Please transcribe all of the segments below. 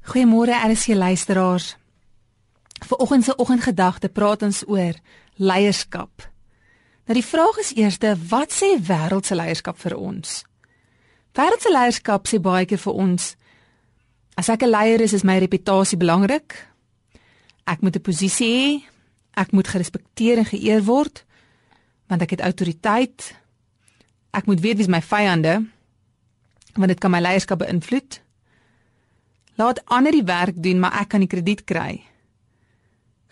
Goeiemôre RSG luisteraars. Vanoggend se oggendgedagte praat ons oor leierskap. Nou die vraag is eerste, wat sê wêreldse leierskap vir ons? Wêreldse leierskap sê baie keer vir ons as ek 'n leier is, is my reputasie belangrik. Ek moet 'n posisie hê. Ek moet gerespekteer en geëer word want ek het autoriteit. Ek moet weet wie my vyande want dit kan my leierskap beïnvloed. Laat ander die werk doen, maar ek kan die krediet kry.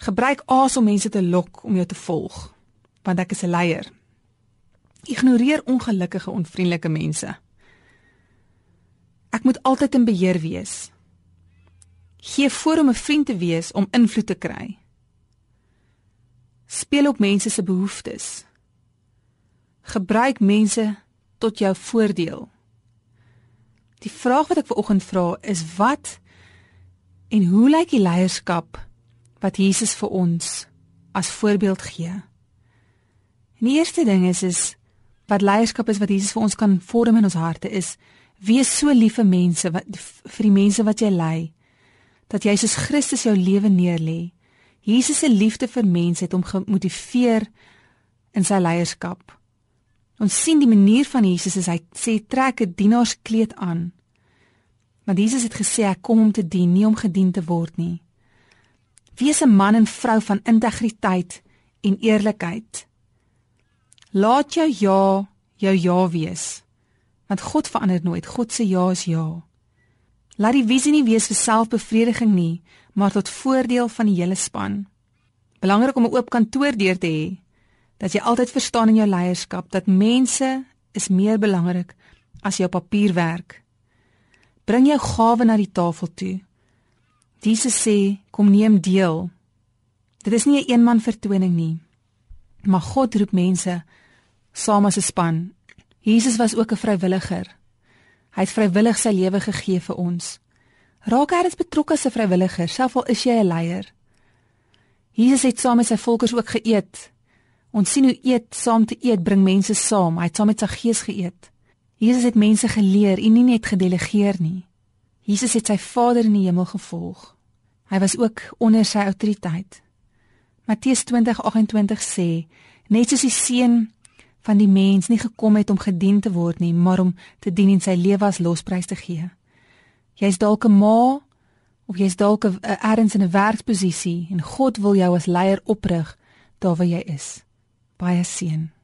Gebruik aas om mense te lok om jou te volg, want ek is 'n leier. Ignoreer ongelukkige, onvriendelike mense. Ek moet altyd in beheer wees. Gee voor om 'n vriend te wees om invloed te kry. Speel op mense se behoeftes. Gebruik mense tot jou voordeel. Die vraag wat ek ver oggend vra is wat en hoe lyk die leierskap wat Jesus vir ons as voorbeeld gee? En die eerste ding is is wat leierskap is wat Jesus vir ons kan vorm in ons harte is wees so lief vir mense wat vir die mense wat jy lei dat jy soos Christus jou lewe neerlê. Jesus se liefde vir mense het hom gemotiveer in sy leierskap. Ons sien die manier van Jesus is hy sê trek 'n dienaarskleed aan. Want Jesus het gesê ek kom om te dien, nie om gedien te word nie. Wees 'n man en vrou van integriteit en eerlikheid. Laat jou ja jou ja wees. Want God verander nooit. God se ja is ja. Laat die visie nie wees vir selfbevrediging nie, maar tot voordeel van die hele span. Belangrik om 'n oop kantoor deur te hê dat jy altyd verstaan in jou leierskap dat mense is meer belangrik as jou papierwerk. Bring jou gawe na die tafel toe. Jesus sê, kom neem deel. Dit is nie 'n een eenman vertoning nie. Maar God roep mense saam as 'n span. Jesus was ook 'n vrywilliger. Hy het vrywillig sy lewe gegee vir ons. Raak hy betrokke as 'n vrywilliger, selfs al is jy 'n leier. Jesus het saam met sy volkers ook geëet Ons sien hoe eet saam te eet bring mense saam. Hy het saam met sy gees geëet. Jesus het mense geleer en nie net gedelegeer nie. Jesus het sy Vader in die hemel gevolg. Hy was ook onder sy autoriteit. Matteus 20:28 sê: Net soos die seun van die mens nie gekom het om gedien te word nie, maar om te dien en sy lewe as losprys te gee. Jy's dalk 'n ma of jy's dalk 'n erns in 'n werksposisie en God wil jou as leier oprig daar waar jy is baie seën.